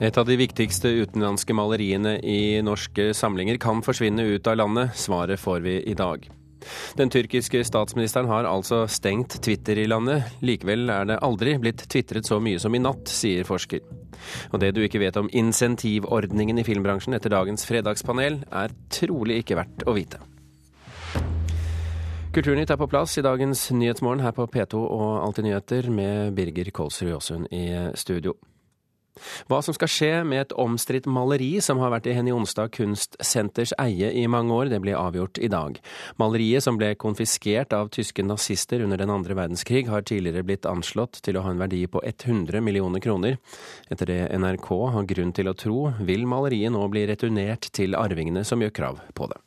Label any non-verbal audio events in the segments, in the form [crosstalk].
Et av de viktigste utenlandske maleriene i norske samlinger kan forsvinne ut av landet. Svaret får vi i dag. Den tyrkiske statsministeren har altså stengt Twitter i landet. Likevel er det aldri blitt tvitret så mye som i natt, sier forsker. Og det du ikke vet om insentivordningen i filmbransjen etter dagens fredagspanel, er trolig ikke verdt å vite. Kulturnytt er på plass i dagens Nyhetsmorgen her på P2 og Alltid nyheter med Birger Kolsrud Jåsund i studio. Hva som skal skje med et omstridt maleri som har vært i Henny Onsdag kunstsenters eie i mange år, det blir avgjort i dag. Maleriet, som ble konfiskert av tyske nazister under den andre verdenskrig, har tidligere blitt anslått til å ha en verdi på 100 millioner kroner. Etter det NRK har grunn til å tro, vil maleriet nå bli returnert til arvingene som gjør krav på det.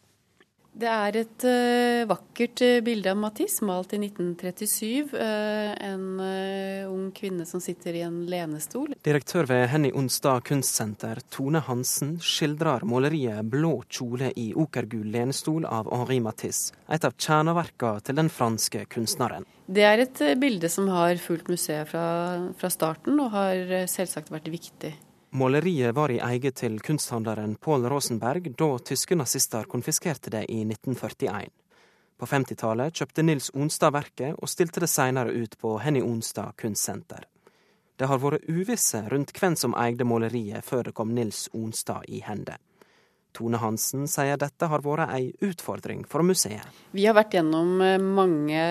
Det er et uh, vakkert uh, bilde av Matisse, malt i 1937. Uh, en en ung kvinne som sitter i en lenestol. Direktør ved Henny Onsdag kunstsenter, Tone Hansen, skildrer maleriet 'Blå kjole i okergul lenestol' av Henri Matisse, et av kjerneverkene til den franske kunstneren. Det er et bilde som har fulgt museet fra, fra starten, og har selvsagt vært viktig. Måleriet var i eie til kunsthandleren Pål Rosenberg da tyske nazister konfiskerte det i 1941. På 50-tallet kjøpte Nils Onstad verket, og stilte det senere ut på Henny Onstad kunstsenter. Det har vært uvisse rundt hvem som eide måleriet før det kom Nils Onstad i hende. Tone Hansen sier dette har vært ei utfordring for museet. Vi har vært gjennom eh, mange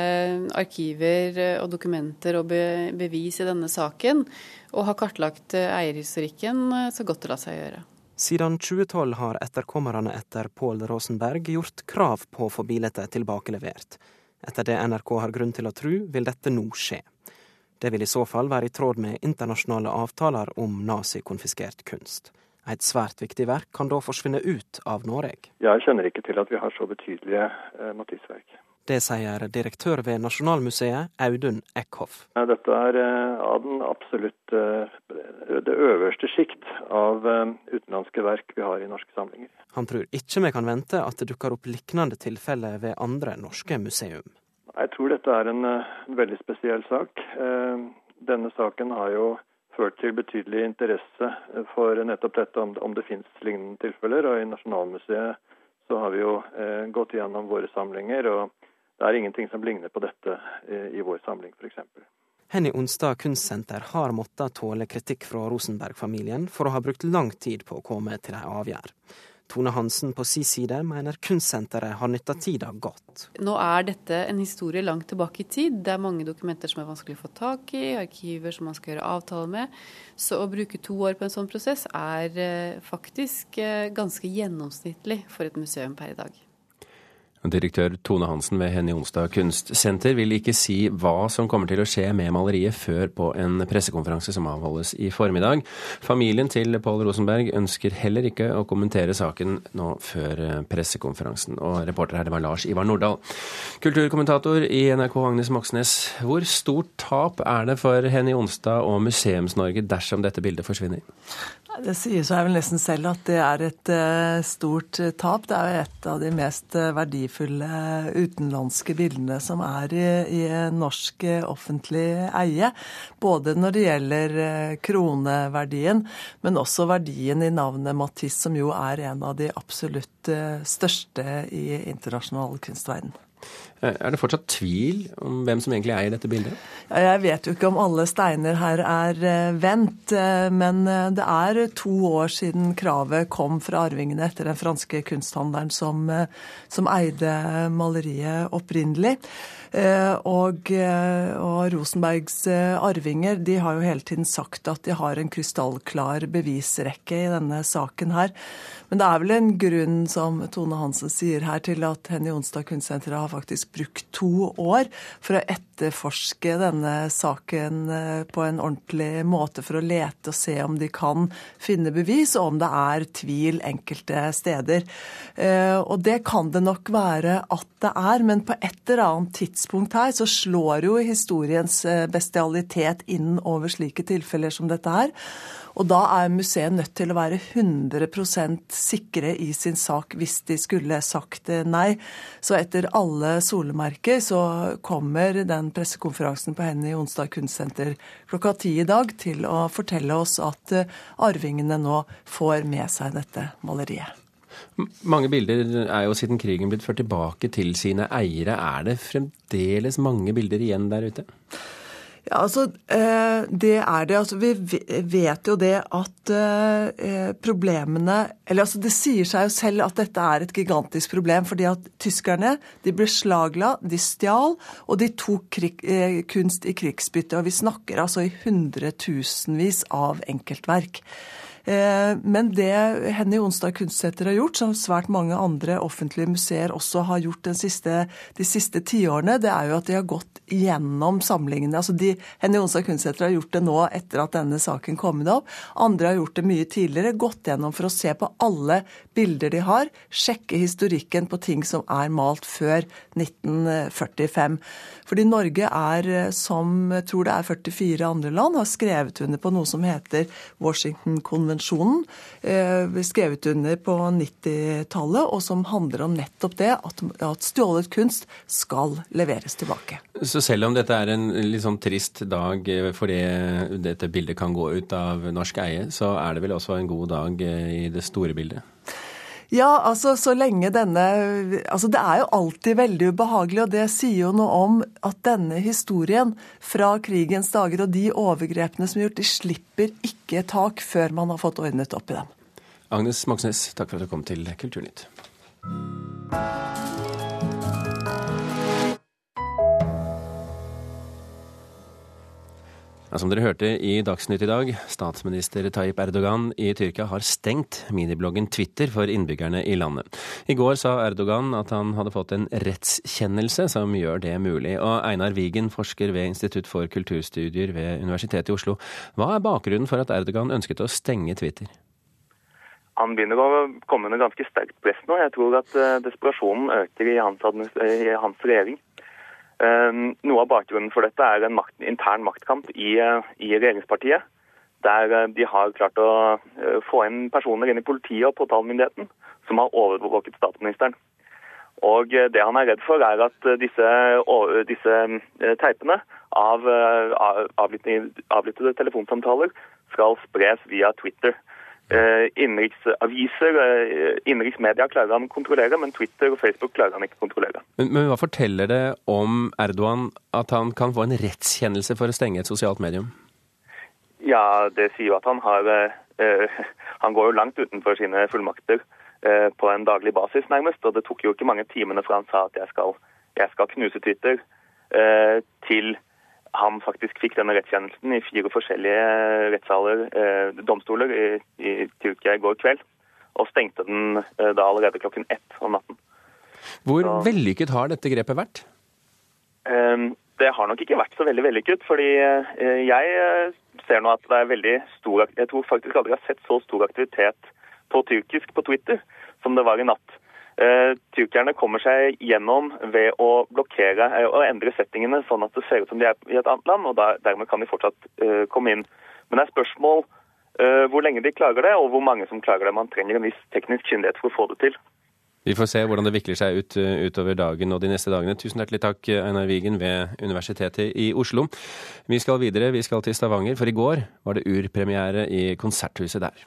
arkiver eh, og dokumenter og bevis i denne saken, og har kartlagt eh, eierhistorikken så godt det lar seg gjøre. Siden 2012 har etterkommerne etter Pål Rosenberg gjort krav på å få bildet tilbakelevert. Etter det NRK har grunn til å tro, vil dette nå skje. Det vil i så fall være i tråd med internasjonale avtaler om nazikonfiskert kunst. Et svært viktig verk kan da forsvinne ut av Norge. Jeg kjenner ikke til at vi har så betydelige eh, Matisse-verk. Det sier direktør ved Nasjonalmuseet, Audun Eckhoff. Dette er eh, av den absolutt eh, det øverste sjikt av eh, utenlandske verk vi har i norske samlinger. Han tror ikke vi kan vente at det dukker opp lignende tilfeller ved andre norske museum. Jeg tror dette er en, en veldig spesiell sak. Denne saken har jo ført til betydelig interesse for nettopp dette, om, om det finnes lignende tilfeller. Og i Nasjonalmuseet så har vi jo eh, gått gjennom våre samlinger, og det er ingenting som ligner på dette eh, i vår samling, f.eks. Henny Onsdag kunstsenter har måttet tåle kritikk fra Rosenberg-familien for å ha brukt lang tid på å komme til en avgjerd. Tone Hansen på si side mener kunstsenteret har nytta tida godt. Nå er dette en historie langt tilbake i tid. Det er mange dokumenter som er vanskelig å få tak i, arkiver som man skal gjøre avtale med. Så å bruke to år på en sånn prosess er eh, faktisk eh, ganske gjennomsnittlig for et museum per i dag. Direktør Tone Hansen ved Henny Onsdag kunstsenter vil ikke si hva som kommer til å skje med maleriet før på en pressekonferanse som avholdes i formiddag. Familien til Pål Rosenberg ønsker heller ikke å kommentere saken nå før pressekonferansen. Og reporter her, det var Lars Ivar Nordahl. Kulturkommentator i NRK Agnes Moxnes, hvor stort tap er det for Henny Onsdag og Museums-Norge dersom dette bildet forsvinner? Det sier seg vel nesten selv at det er et uh, stort uh, tap. Det er jo et av de mest uh, verdifulle utenlandske bildene som er i, i norsk offentlig eie. Både når det gjelder kroneverdien, men også verdien i navnet Matisse, som jo er en av de absolutt største i internasjonal kunstverden. Eh, er det fortsatt tvil om hvem som egentlig eier dette bildet? Jeg vet jo ikke om alle steiner her er eh, vendt, eh, men det er to år siden kravet kom fra arvingene etter den franske kunsthandleren som, som eide maleriet opprinnelig. Og, og, Rosenbergs arvinger de har jo hele tiden sagt at de har en krystallklar bevisrekke i denne saken her. Men det er vel en grunn, som Tone Hansen sier her, til at Henny Onsdag Kunstsenter har faktisk brukt to år for å etterforske denne saken eh, på en ordentlig måte, for å lete og se om de kan finne bevis, og om det er tvil enkelte steder. Eh, og det kan det nok være at det er, men på et eller annet tidspunkt her så slår jo historiens eh, bestialitet inn over slike tilfeller som dette her. Og da er museet nødt til å være 100% sikre i sin sak hvis de skulle sagt nei. Så etter alle solemerker så kommer den pressekonferansen på Henny onsdag kunstsenter klokka ti i dag til å fortelle oss at eh, arvingene nå får med seg dette maleriet. Mange bilder er jo siden krigen blitt ført tilbake til sine eiere. Er det fremdeles mange bilder igjen der ute? Ja, altså, eh, Det er det. Altså, vi vet jo det at eh, problemene Eller altså, det sier seg jo selv at dette er et gigantisk problem. Fordi at tyskerne de ble slagla, de stjal, og de tok krig, eh, kunst i krigsbytte. Og vi snakker altså i hundretusenvis av enkeltverk. Eh, men det Henny Onstad Kunstsæter har gjort, som svært mange andre offentlige museer også har gjort siste, de siste tiårene, det er jo at de har gått gjennom samlingene. Altså de, Henny Onstad Kunstsæter har gjort det nå etter at denne saken kom opp. Andre har gjort det mye tidligere. Gått gjennom for å se på alle bilder de har. Sjekke historikken på ting som er malt før 1945. Fordi Norge er, som jeg tror det er 44 andre land, har skrevet under på noe som heter Washington-konvensjonen konvensjonen eh, skrevet under på 90-tallet, og som handler om nettopp det at, at stjålet kunst skal leveres tilbake. Så selv om dette er en litt sånn trist dag fordi dette bildet kan gå ut av norsk eie, så er det vel også en god dag i det store bildet? Ja, altså så lenge denne Altså det er jo alltid veldig ubehagelig, og det sier jo noe om at denne historien fra krigens dager og de overgrepene som er gjort, de slipper ikke tak før man har fått ordnet opp i dem. Agnes Moxnes, takk for at du kom til Kulturnytt. Ja, som dere hørte i Dagsnytt i dag, statsminister Tayyip Erdogan i Tyrkia har stengt minibloggen Twitter for innbyggerne i landet. I går sa Erdogan at han hadde fått en rettskjennelse som gjør det mulig. Og Einar Wigen, forsker ved Institutt for kulturstudier ved Universitetet i Oslo. Hva er bakgrunnen for at Erdogan ønsket å stenge Twitter? Han begynner å komme under ganske sterkt press nå. Jeg tror at eh, desperasjonen øker i hans, i hans regjering. Ehm, noe av bakgrunnen for dette er en makt, intern maktkamp i, eh, i, regjeringspartiet. Der eh, de har klart å eh, få inn personer inn i politiet og påtalemyndigheten som har overvåket statsministeren. Og Det han er redd for, er at disse, disse teipene av avlyttede telefonsamtaler skal spres via Twitter. Eh, innenriksaviser, eh, innenriksmedia klarer han å kontrollere, men Twitter og Facebook klarer han ikke å kontrollere. Men, men, hva forteller det om Erdogan at han kan få en rettskjennelse for å stenge et sosialt medium? Ja, det sier jo at han har eh, [laughs] Han går jo langt utenfor sine fullmakter eh, på en daglig basis, nærmest. Og det tok jo ikke mange timene fra han sa at jeg skal, jeg skal knuse Twitter, eh, til han faktisk fikk denne rettskjennelsen i fire forskjellige rettssaler, eh, domstoler i, i Tyrkia i går kveld, og stengte den eh, da allerede klokken ett om natten. Hvor så, vellykket har dette grepet vært? Eh, det har nok ikke vært så veldig vellykket, fordi eh, jeg eh, ser nå at det er veldig stor Jeg tror faktisk aldri jeg har sett så stor aktivitet på tyrkisk på Twitter som det var i natt. Uh, tyrkerne kommer seg gjennom ved å blokkere og endre settingene sånn at det ser ut som de er i et annet land, og der, dermed kan de fortsatt uh, komme inn. Men det er spørsmål hvor lenge de klarer det, og hvor mange som klarer det. Man trenger en viss teknisk kyndighet for å få det til. Vi får se hvordan det vikler seg ut utover dagen og de neste dagene. Tusen hjertelig takk, Einar Wigen ved Universitetet i Oslo. Vi skal videre, vi skal til Stavanger, for i går var det urpremiere i Konserthuset der.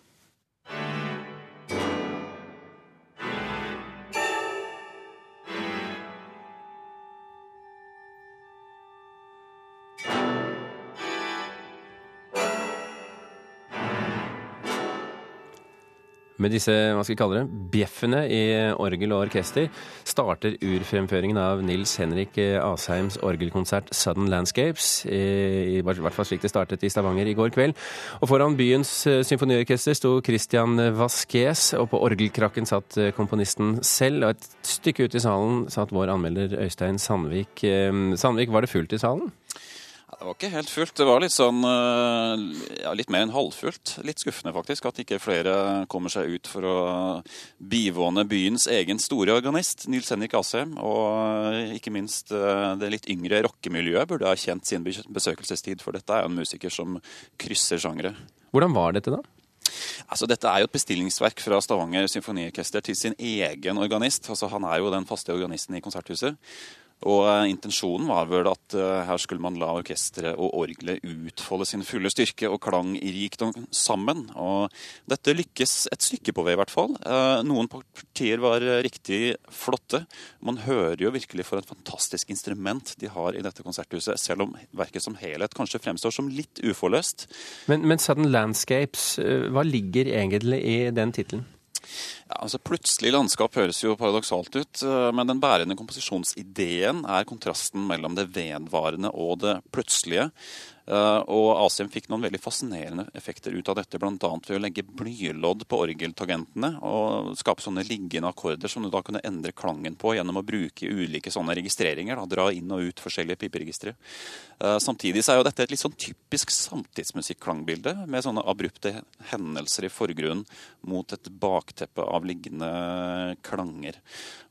Med disse hva skal vi kalle det, bjeffene i orgel og orkester starter urfremføringen av Nils Henrik Asheims orgelkonsert 'Sudden Landscapes', i, i hvert fall slik det startet i Stavanger i går kveld. Og Foran byens eh, symfoniorkester sto Christian Vasques, og på orgelkrakken satt eh, komponisten selv. Og et stykke ut i salen satt vår anmelder Øystein Sandvik. Eh, Sandvik, var det fullt i salen? Ja, det var ikke helt fullt. Det var litt sånn eh, ja, litt mer enn halvfullt. Litt skuffende faktisk at ikke flere kommer seg ut for å bivåne byens egen store organist, Nils Henrik Asheim. Og eh, ikke minst eh, det litt yngre rockemiljøet burde ha kjent sin besøkelsestid, for dette er jo en musiker som krysser sjangre. Hvordan var dette, da? Altså, dette er jo et bestillingsverk fra Stavanger symfoniorkester til sin egen organist. Altså, han er jo den faste organisten i Konserthuset. Og eh, Intensjonen var vel at uh, her skulle man la orkesteret og orgelet utfolde sin fulle styrke og klang i rikdom sammen. Og dette lykkes et stykke på vei, i hvert fall. Uh, noen partier var riktig flotte. Man hører jo virkelig for et fantastisk instrument de har i dette konserthuset, selv om verket som helhet kanskje fremstår som litt uforløst. Men, men Sudden Landscapes, hva ligger egentlig i den tittelen? Ja, altså Plutselig landskap høres jo paradoksalt ut, eh, men den bærende komposisjonsideen er kontrasten mellom det vedvarende og det plutselige. Eh, og Asien fikk noen veldig fascinerende effekter ut av dette, bl.a. ved å legge blylodd på orgeltagentene og skape sånne liggende akkorder som du da kunne endre klangen på gjennom å bruke ulike sånne registreringer. Da, dra inn og ut forskjellige piperegistre. Eh, samtidig så er jo dette et litt sånn typisk samtidsmusikk-klangbilde, med sånne abrupte hendelser i forgrunnen mot et bakteppe av liggende klanger.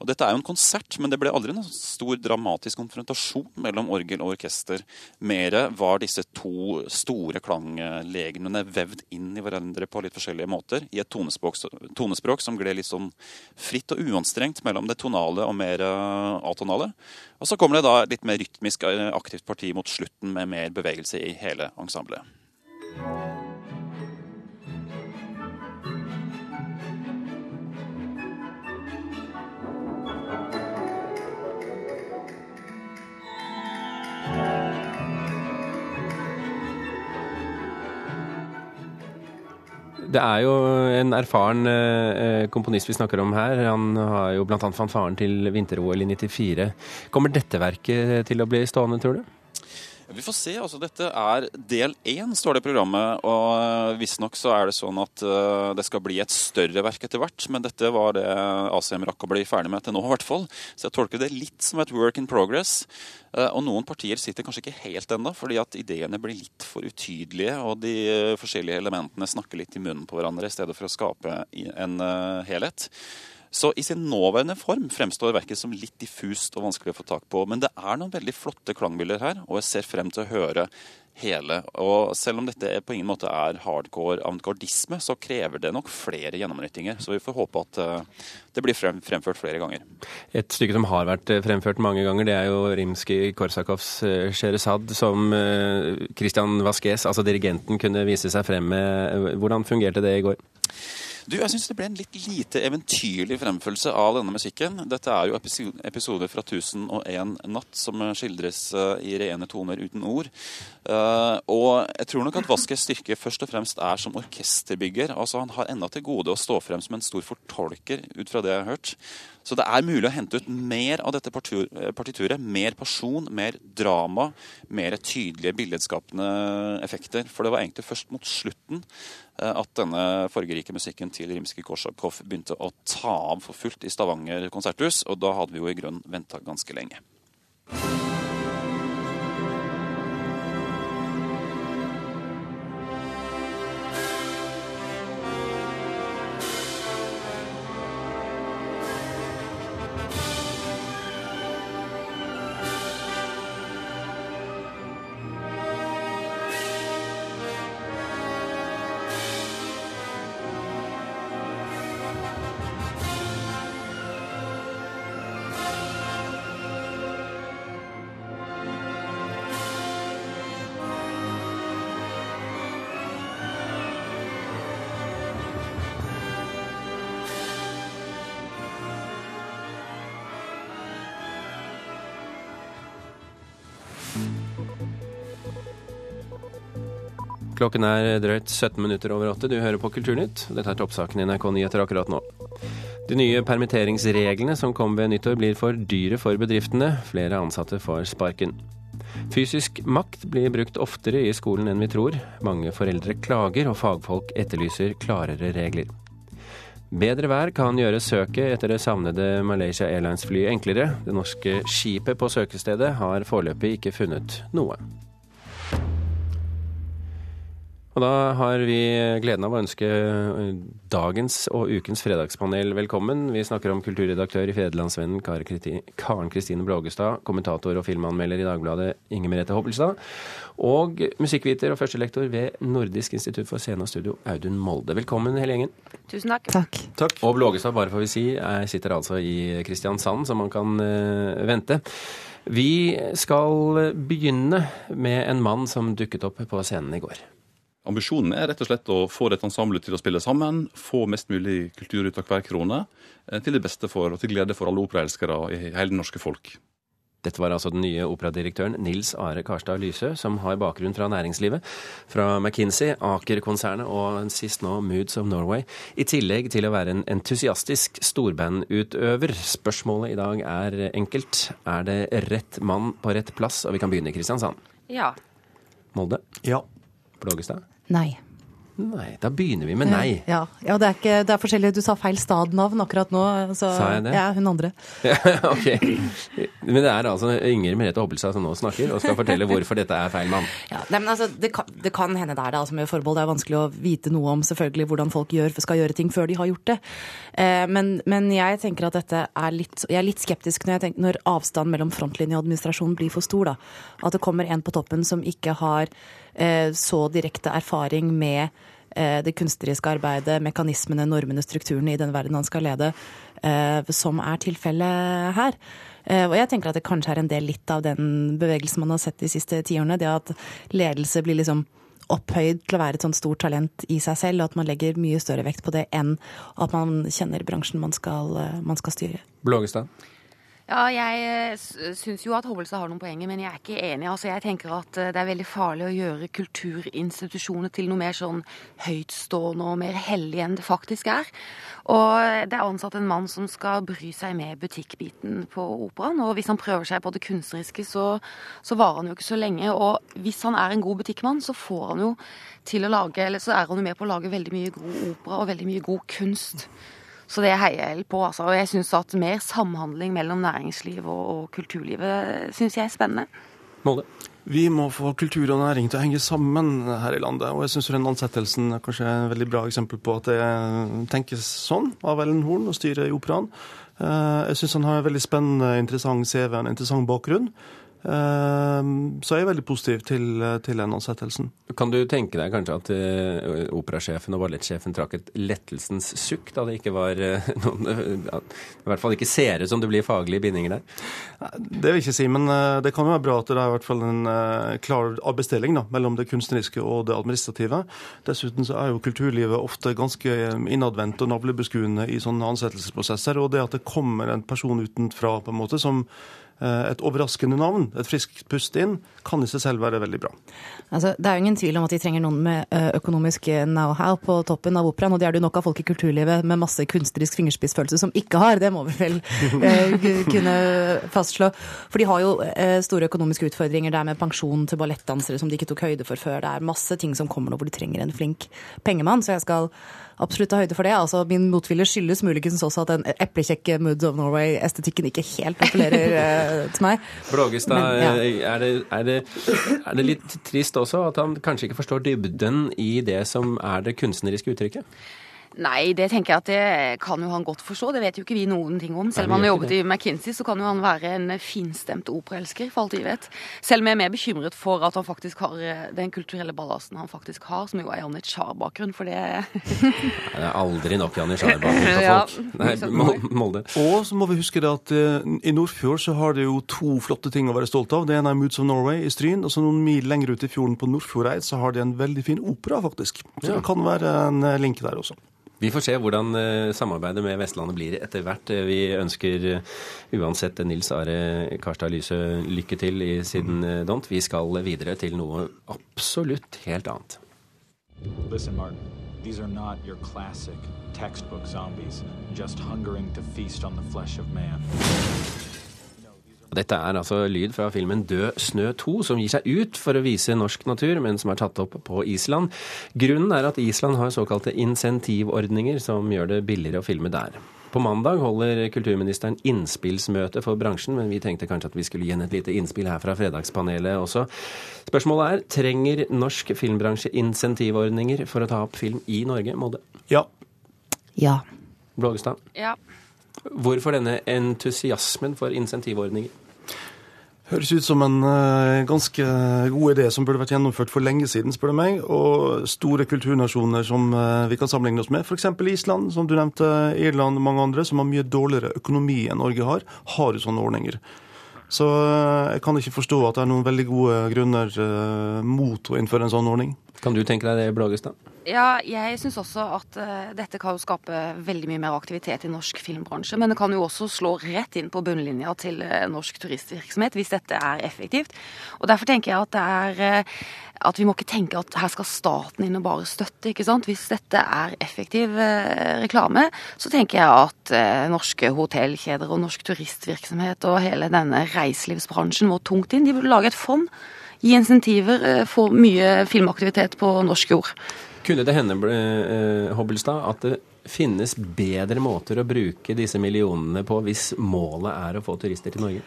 Og Dette er jo en konsert, men det ble aldri noen stor dramatisk konfrontasjon mellom orgel og orkester. Mere var disse to store klanglegemene vevd inn i hverandre på litt forskjellige måter i et tonespråk, tonespråk som gled litt sånn fritt og uanstrengt mellom det tonale og mer eh, atonale. Og så kommer det da litt mer rytmisk eh, aktivt parti mot slutten med mer bevegelse i hele ensemblet. Det er jo en erfaren eh, komponist vi snakker om her. Han har jo bl.a. fanfaren til vinter-OL i 94. Kommer dette verket til å bli stående, tror du? Vi får se. altså Dette er del én, står det i programmet. og eh, Visstnok så er det sånn at uh, det skal bli et større verk etter hvert. Men dette var det ACM rakk å bli ferdig med til nå, i hvert fall. Så jeg tolker det litt som et work in progress. Uh, og noen partier sitter kanskje ikke helt ennå, fordi at ideene blir litt for utydelige. Og de forskjellige elementene snakker litt i munnen på hverandre i stedet for å skape en helhet. Så i sin nåværende form fremstår verket som litt diffust og vanskelig å få tak på. Men det er noen veldig flotte klangbilder her, og jeg ser frem til å høre hele. Og selv om dette på ingen måte er hardcore avantgardisme, så krever det nok flere gjennomnyttinger. Så vi får håpe at uh, det blir frem, fremført flere ganger. Et stykke som har vært eh, fremført mange ganger, det er jo Rimskij-Korsakovs uh, som uh, Christian Vasques, altså dirigenten, kunne vise seg frem med. Hvordan fungerte det i går? Du, jeg syns det ble en litt lite eventyrlig fremførelse av denne musikken. Dette er jo episoder fra 1001 natt som skildres eh, i rene toner uten ord. Uh, og jeg tror nok at Vaskes styrke først og fremst er som orkesterbygger. Altså Han har enda til gode å stå frem som en stor fortolker, ut fra det jeg har hørt. Så det er mulig å hente ut mer av dette partituret. Mer person, mer drama, mer tydelige billedskapende effekter. For det var egentlig først mot slutten eh, at denne fargerike musikken til Rimskij-Korsakov begynte å ta av for fullt i Stavanger konserthus, og da hadde vi jo i grunnen venta ganske lenge. Klokken er drøyt 17 minutter over åtte. Du hører på Kulturnytt. Dette er toppsaken i NRK Nyheter akkurat nå. De nye permitteringsreglene som kom ved nyttår blir for dyre for bedriftene. Flere ansatte får sparken. Fysisk makt blir brukt oftere i skolen enn vi tror. Mange foreldre klager, og fagfolk etterlyser klarere regler. Bedre vær kan gjøre søket etter det savnede Malaysia Airlines-flyet enklere. Det norske skipet på søkestedet har foreløpig ikke funnet noe. Og da har vi gleden av å ønske eh, dagens og ukens fredagspanel velkommen. Vi snakker om kulturredaktør i Federlandsvennen Karen Kristine Blågestad, kommentator og filmanmelder i Dagbladet Inger Merete Hobbelstad, og musikkviter og førstelektor ved Nordisk institutt for scene og studio, Audun Molde. Velkommen hele gjengen. Tusen takk. Takk. takk. Og Blågestad, bare får vi si, sitter altså i Kristiansand, så man kan uh, vente. Vi skal begynne med en mann som dukket opp på scenen i går. Ambisjonen er rett og slett å få dette ensemblet til å spille sammen, få mest mulig kultur ut av hver krone, eh, til det beste for og til glede for alle operaelskere i hele det norske folk. Dette var altså den nye operadirektøren Nils Are Karstad Lysø, som har bakgrunn fra næringslivet, fra McKinsey, Aker-konsernet og sist nå Moods of Norway, i tillegg til å være en entusiastisk storbandutøver. Spørsmålet i dag er enkelt. Er det rett mann på rett plass? Og vi kan begynne i Kristiansand. Ja. Molde? Ja. Blågestad? Nei. Nei, da begynner vi med nei. Ja, ja det, er ikke, det, er forskjellig. Du sa feil stadnavn akkurat nå. Så, sa jeg det? Ja, hun andre. Ja, [laughs] ok. Men det er altså Inger Merete Hobbelstad som nå snakker og skal fortelle hvorfor dette er feil mann. Ja, nei, men altså, det, kan, det kan hende det er det, altså med forbehold. Det er vanskelig å vite noe om selvfølgelig hvordan folk gjør, skal gjøre ting før de har gjort det. Eh, men, men, jeg tenker at dette er litt Jeg er litt skeptisk når, tenker, når avstanden mellom frontlinje og administrasjon blir for stor. da. At det kommer en på toppen som ikke har Eh, så direkte erfaring med eh, det kunstneriske arbeidet, mekanismene, normene, strukturene i den verden han skal lede, eh, som er tilfellet her. Og jeg tenker at det kanskje er en del litt av den bevegelsen man har sett de siste tiårene. Det at ledelse blir liksom opphøyd til å være et sånt stort talent i seg selv, og at man legger mye større vekt på det enn at man kjenner bransjen man skal, man skal styre. Blågestad? Ja, jeg eh, syns jo at Hobbelstad har noen poenger, men jeg er ikke enig. Altså, jeg tenker at eh, det er veldig farlig å gjøre kulturinstitusjoner til noe mer sånn høytstående og mer hellig enn det faktisk er. Og det er ansatt en mann som skal bry seg med butikkbiten på operaen. Og hvis han prøver seg på det kunstneriske, så, så varer han jo ikke så lenge. Og hvis han er en god butikkmann, så får han jo til å lage, eller så er han jo med på å lage veldig mye god opera og veldig mye god kunst. Så det heier jeg på. Altså. Og jeg syns at mer samhandling mellom næringsliv og, og kulturlivet syns jeg er spennende. Måle. Vi må få kultur og næring til å henge sammen her i landet. Og jeg syns den ansettelsen er kanskje et veldig bra eksempel på at det tenkes sånn av Ellen Horn og styret i Operaen. Eh, jeg syns han har en veldig spennende, interessant CV, en interessant bakgrunn. Ehm, så jeg er veldig positiv til, til den ansettelsen. Kan du tenke deg kanskje at uh, operasjefen og ballettsjefen trakk et lettelsens sukk da det ikke var uh, [laughs] noen uh, I hvert fall ikke ser ut som det blir faglige bindinger der? Det vil jeg ikke si, men det kan jo være bra at det er i hvert fall en klar arbeidsdeling da, mellom det kunstneriske og det administrative. Dessuten så er jo kulturlivet ofte ganske innadvendt og navlebeskuende i sånne ansettelsesprosesser. Og det at det kommer en person utenfra på en måte som Eh, et overraskende navn, et friskt pust inn, kan i seg selv være veldig bra. Altså, det er jo ingen tvil om at de trenger noen med eh, økonomisk know-how på toppen av operaen, og det er det nok av folk i kulturlivet med masse kunstnerisk fingerspissfølelse som ikke har. Det må vi vel [laughs] eh, kunne fastslå. For de har jo store økonomiske utfordringer der med pensjon til ballettdansere som de ikke tok høyde for før. Det er masse ting som kommer nå hvor de trenger en flink pengemann, så jeg skal absolutt ta høyde for det. Altså, min motvilje skyldes muligens også at den eplekjekke Moods of Norway-estetikken ikke helt appellerer [laughs] eh, til meg. Blågestad, ja. er, det, er, det, er det litt trist også at han kanskje ikke forstår dybden i det som er det kunstneriske uttrykket? Nei, det tenker jeg at det kan jo han godt forstå. Det vet jo ikke vi noen ting om. Selv om han har jobbet i McKinsey, så kan jo han være en finstemt operaelsker, for alt vi vet. Selv om jeg er mer bekymret for at han faktisk har eh, den kulturelle ballasten han faktisk har, som jo er Janne Char-bakgrunn, for det [laughs] Det er aldri nok Janne Char-bakgrunn for [laughs] folk. Ja, Nei, Molde. Og så må vi huske det at uh, i Nordfjord så har det jo to flotte ting å være stolt av. Det ene er Moods of Norway i Stryn, og så noen mil lenger ut i fjorden på Nordfjordeid så har de en veldig fin opera, faktisk. Så ja. det kan være en eh, link der også. Vi får se hvordan eh, samarbeidet med Vestlandet blir etter hvert. Eh, vi ønsker eh, uansett Nils Are Karstad Lyse lykke til i sin dont. Vi skal videre til noe absolutt helt annet. Listen, Martin. These are not your classic textbook zombies, just hungering to feast on the flesh of man. Dette er altså lyd fra filmen Død snø 2, som gir seg ut for å vise norsk natur, men som er tatt opp på Island. Grunnen er at Island har såkalte insentivordninger som gjør det billigere å filme der. På mandag holder kulturministeren innspillsmøte for bransjen, men vi tenkte kanskje at vi skulle gi henne et lite innspill her fra Fredagspanelet også. Spørsmålet er trenger norsk filmbransje insentivordninger for å ta opp film i Norge, Molde? Ja. Ja. Blågestad? Ja. Hvorfor denne entusiasmen for insentivordninger? Høres ut som en uh, ganske god idé som burde vært gjennomført for lenge siden, spør du meg. Og store kulturnasjoner som uh, vi kan sammenligne oss med, f.eks. Island, som du nevnte, Irland og mange andre, som har mye dårligere økonomi enn Norge har, har jo sånne ordninger. Så uh, jeg kan ikke forstå at det er noen veldig gode grunner mot å innføre en sånn ordning. Kan du tenke deg det, Blågestad? Ja, jeg syns også at uh, dette kan jo skape veldig mye mer aktivitet i norsk filmbransje. Men det kan jo også slå rett inn på bunnlinja til uh, norsk turistvirksomhet hvis dette er effektivt. Og Derfor tenker jeg at det er uh, at vi må ikke tenke at her skal staten inn og bare støtte. ikke sant? Hvis dette er effektiv reklame, så tenker jeg at norske hotellkjeder og norsk turistvirksomhet og hele denne reiselivsbransjen må tungt inn. De burde lage et fond gi insentiver, få mye filmaktivitet på norsk jord. Kunne det hende, eh, Hobbelstad, at det finnes bedre måter å bruke disse millionene på hvis målet er å få turister til Norge?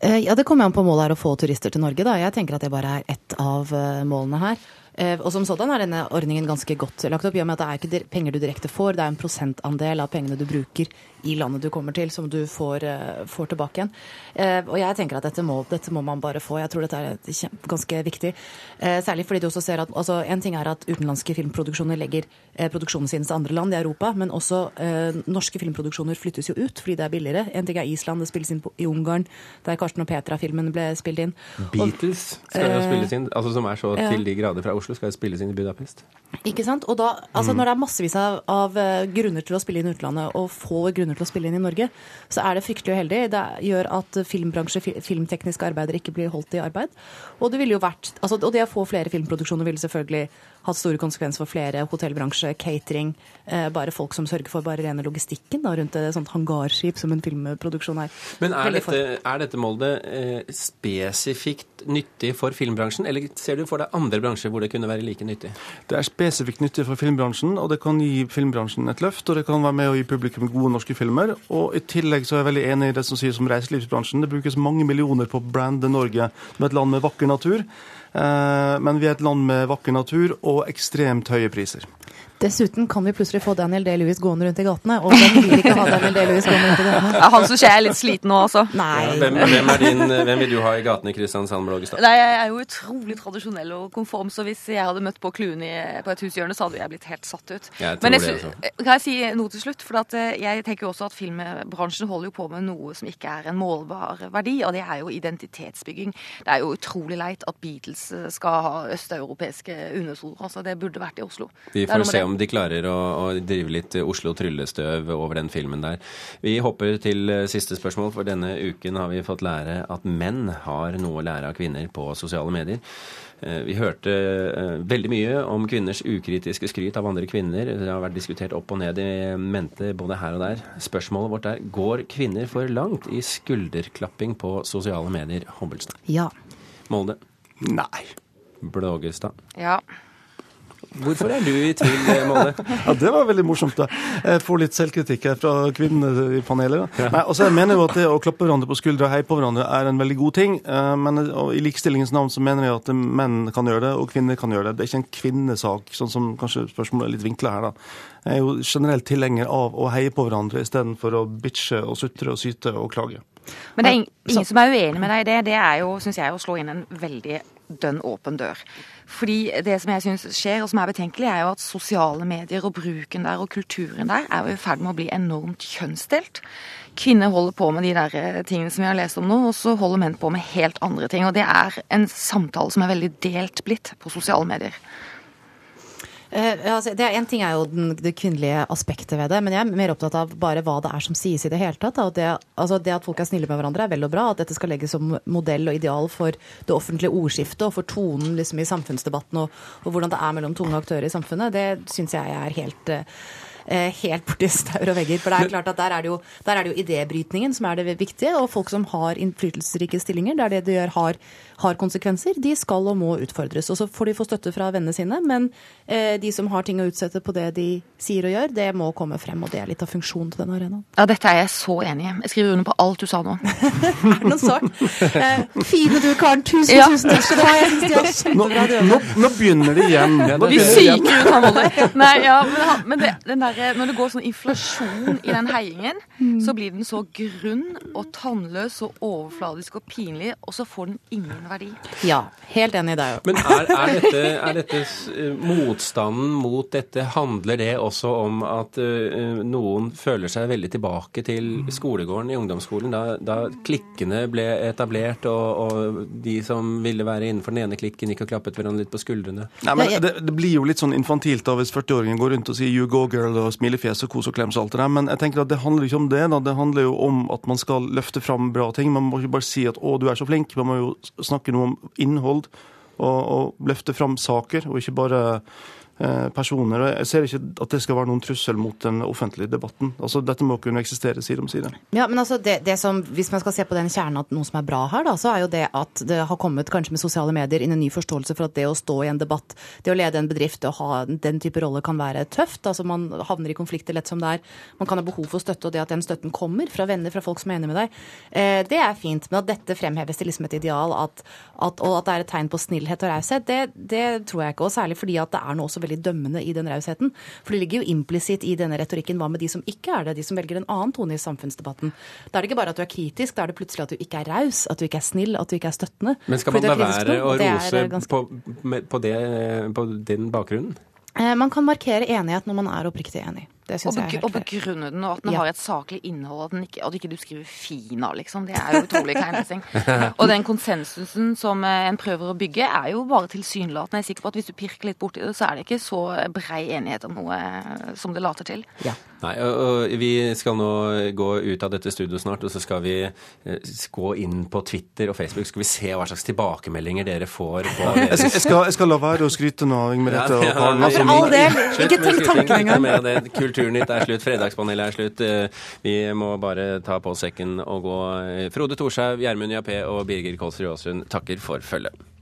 Eh, ja, Det kommer an på målet er å få turister til Norge. da. Jeg tenker at det bare er ett av eh, målene her. Og som sådan er denne ordningen ganske godt lagt opp, i og med at det er ikke penger du direkte får, det er en prosentandel av pengene du bruker i landet du kommer til, som du får, eh, får tilbake igjen. Eh, og jeg tenker at dette må, dette må, man bare få. Jeg tror dette er ganske viktig. Eh, særlig fordi du også ser at altså, En ting er at utenlandske filmproduksjoner legger produksjonen sin til andre land i Europa, men også norske filmproduksjoner flyttes jo ut fordi det er billigere. En ting er Island, det spilles inn på, i Ungarn, der Karsten og Petra-filmen ble spilt inn. Beatles skal jo spilles inn, altså som er så til de grader fra Oslo, skal jo spilles inn i Budapest. Ikke sant. Og da, altså mm. når det er massevis av, av grunner til å spille inn i utlandet, og få grunner til å spille inn i Norge, så er det fryktelig uheldig. Det gjør at filmbransje, filmtekniske arbeidere ikke blir holdt i arbeid. Og det ville jo vært, altså, og det å få flere filmproduksjoner ville selvfølgelig hatt store konsekvenser for flere. Hotellbransje, catering. Eh, bare folk som sørger for bare rene logistikken da, rundt et sånt hangarskip som en filmproduksjon er. Men er dette, er dette, Molde, eh, spesifikt nyttig for filmbransjen, eller ser du for deg andre bransjer hvor det kunne være like nyttig? Det er spesifikt nyttig for filmbransjen, og det kan gi filmbransjen et løft. Og det kan være med å gi publikum gode norske filmer. Og i tillegg så er jeg veldig enig i det som sies om reiselivsbransjen. Det brukes mange millioner på å brande Norge som et land med vakker natur. Eh, men vi er et land med vakker natur og ekstremt høye priser. Dessuten kan vi plutselig få Daniel D-Lewis gående rundt i gatene. Og hvem vil ikke ha Daniel D-Lewis gående rundt i gatene? Ja, han jeg er litt sliten nå, altså. Nei. Hvem, hvem, din, hvem, vil du ha i gatene i Kristiansand, Blågestad? Nei, Jeg er jo utrolig tradisjonell og konform, så hvis jeg hadde møtt på Clooney på et hushjørne, så hadde jeg blitt helt satt ut. Jeg Men jeg, det, altså. kan jeg si noe til slutt? For eh, jeg tenker jo også at filmbransjen holder jo på med noe som ikke er en målbar verdi, og det er jo identitetsbygging. Det er jo utrolig leit at Beatles skal ha østeuropeiske undersoner. Altså, det burde vært i Oslo. Vi får se om de klarer å å drive litt Oslo tryllestøv over den filmen der. Vi hopper til eh, siste spørsmål, for denne uken har vi fått lære at menn har noe å lære av kvinner på sosiale medier. Eh, vi hørte eh, veldig mye om kvinners ukritiske skryt av andre kvinner. Det har vært diskutert opp og ned i mente både her og der. Spørsmålet vårt er går kvinner for langt i skulderklapping på sosiale medier? Hobbelstad. Ja. Molde. Nei. Blågestad. Ja. Hvorfor er du i tvil, Molde? [laughs] ja, Det var veldig morsomt. da. Jeg får litt selvkritikk her fra kvinnene i panelet. Ja. Nei, altså Jeg mener jo at det å klappe hverandre på skuldra og heie på hverandre er en veldig god ting. Eh, men i likestillingens navn så mener jeg at menn kan gjøre det, og kvinner kan gjøre det. Det er ikke en kvinnesak, sånn som kanskje spørsmålet er litt vinkla her. da. Jeg er jo generelt tilhenger av å heie på hverandre istedenfor å bitche og sutre og syte og klage. Men det er ingen som er uenig med deg i det. Det er jo, syns jeg, å slå inn en veldig dønn åpen dør. Fordi det som jeg syns skjer, og som er betenkelig, er jo at sosiale medier og bruken der og kulturen der er jo i ferd med å bli enormt kjønnsdelt. Kvinner holder på med de der eh, tingene som vi har lest om nå, og så holder menn på med helt andre ting. Og det er en samtale som er veldig delt blitt på sosiale medier. Uh, altså, det er Én ting er jo den, det kvinnelige aspektet ved det, men jeg er mer opptatt av bare hva det er som sies i det hele tatt. Det, altså, det, at folk er snille med hverandre er vel og bra. At dette skal legges som modell og ideal for det offentlige ordskiftet og for tonen liksom, i samfunnsdebatten og, og, hvordan det er mellom tunge aktører i samfunnet, det syns jeg er helt uh, helt borti [laughs] staur og vegger. For det er klart at der er det, jo, der er det jo idébrytningen som er det viktige, og folk som har innflytelsesrike stillinger, der det de gjør har, har konsekvenser, de skal og må utfordres. Og så får de få støtte fra vennene sine, men eh, de som har ting å utsette på det de sier og gjør, det må komme frem, og det er litt av funksjonen til denne arenaen. Ja, dette er jeg så enig i. Jeg skriver under på alt du sa nå. [laughs] [laughs] er det noen sak? Eh, fine du, Karen. Tusen, ja. tusen takk skal du ha. Jeg syns de er kjempebra. Nå, nå, nå begynner det igjen. Vi psyker ut han Olli. Nei, ja, men, men det, der, når det går sånn inflasjon i den heiingen, mm. så blir den så grunn og tannløs og overfladisk og pinlig, og så får den ingen verdi. Ja, helt enig i deg. Men er, er, dette, er dette motstanden mot dette, handler det også om at uh, noen føler seg veldig tilbake til skolegården i ungdomsskolen, da, da klikkene ble etablert, og, og, de som ville være innenfor den ene klikken, gikk og klappet hverandre litt på skuldrene? Nei, men det, det blir jo litt sånn infantilt da hvis 40-åringen går rundt og sier 'you go girl' og smilefjes og kos og klems og alt det der, men jeg tenker at det handler ikke om det. da, Det handler jo om at man skal løfte fram bra ting. Man må ikke bare si at 'å, du er så flink', man må jo snakke noe om innhold og, og løfte fram saker, og ikke bare personer. og Jeg ser ikke at det skal være noen trussel mot den offentlige debatten. Altså, Dette må kunne eksistere side om side. Ja, men altså, det, det som, Hvis man skal se på den kjernen at noe som er bra her, da, så er jo det at det har kommet kanskje med sosiale medier inn en ny forståelse for at det å stå i en debatt, det å lede en bedrift, å ha den type rolle kan være tøft. altså Man havner i konflikter lett som det er. Man kan ha behov for støtte, og det at den støtten kommer fra venner, fra folk som er enig med deg, eh, det er fint. Men at dette fremheves til liksom et ideal, at, at, og at det er et tegn på snillhet og raushet, det, det tror jeg ikke. Og særlig fordi at det er noe også veldig dømmende i den rausheten. For det ligger jo implisitt i denne retorikken hva med de som ikke er det, de som velger en annen tone i samfunnsdebatten. Da er det ikke bare at du er kritisk, da er det plutselig at du ikke er raus, at du ikke er snill, at du ikke er støttende. Men skal man la være å rose ganske... på, på, det, på den bakgrunnen? Eh, man kan markere enighet når man er oppriktig enig. Det syns jeg er helt Og begrunne den, og at den ja. har et saklig innhold, og at, ikke, at ikke du skriver 'fina', liksom. Det er jo utrolig kleinlesing. [laughs] og den konsensusen som eh, en prøver å bygge, er jo bare tilsynelatende. Jeg er sikker på at hvis du pirker litt borti det, så er det ikke så brei enighet om noe eh, som det later til. Ja. Nei, og Vi skal nå gå ut av dette studioet snart, og så skal vi eh, gå inn på Twitter og Facebook. Skal vi se hva slags tilbakemeldinger dere får på jeg, skal, jeg, skal, jeg skal la være å skryte nå, Inger Merete ja, ja, ja, all del. Ikke tenk tanken engang. Kulturnytt er slutt, Fredagspanelet er slutt. Eh, vi må bare ta på sekken og gå. Frode Thorshaug, Gjermund Jappé og Birger Kolsrud Aasund takker for følget.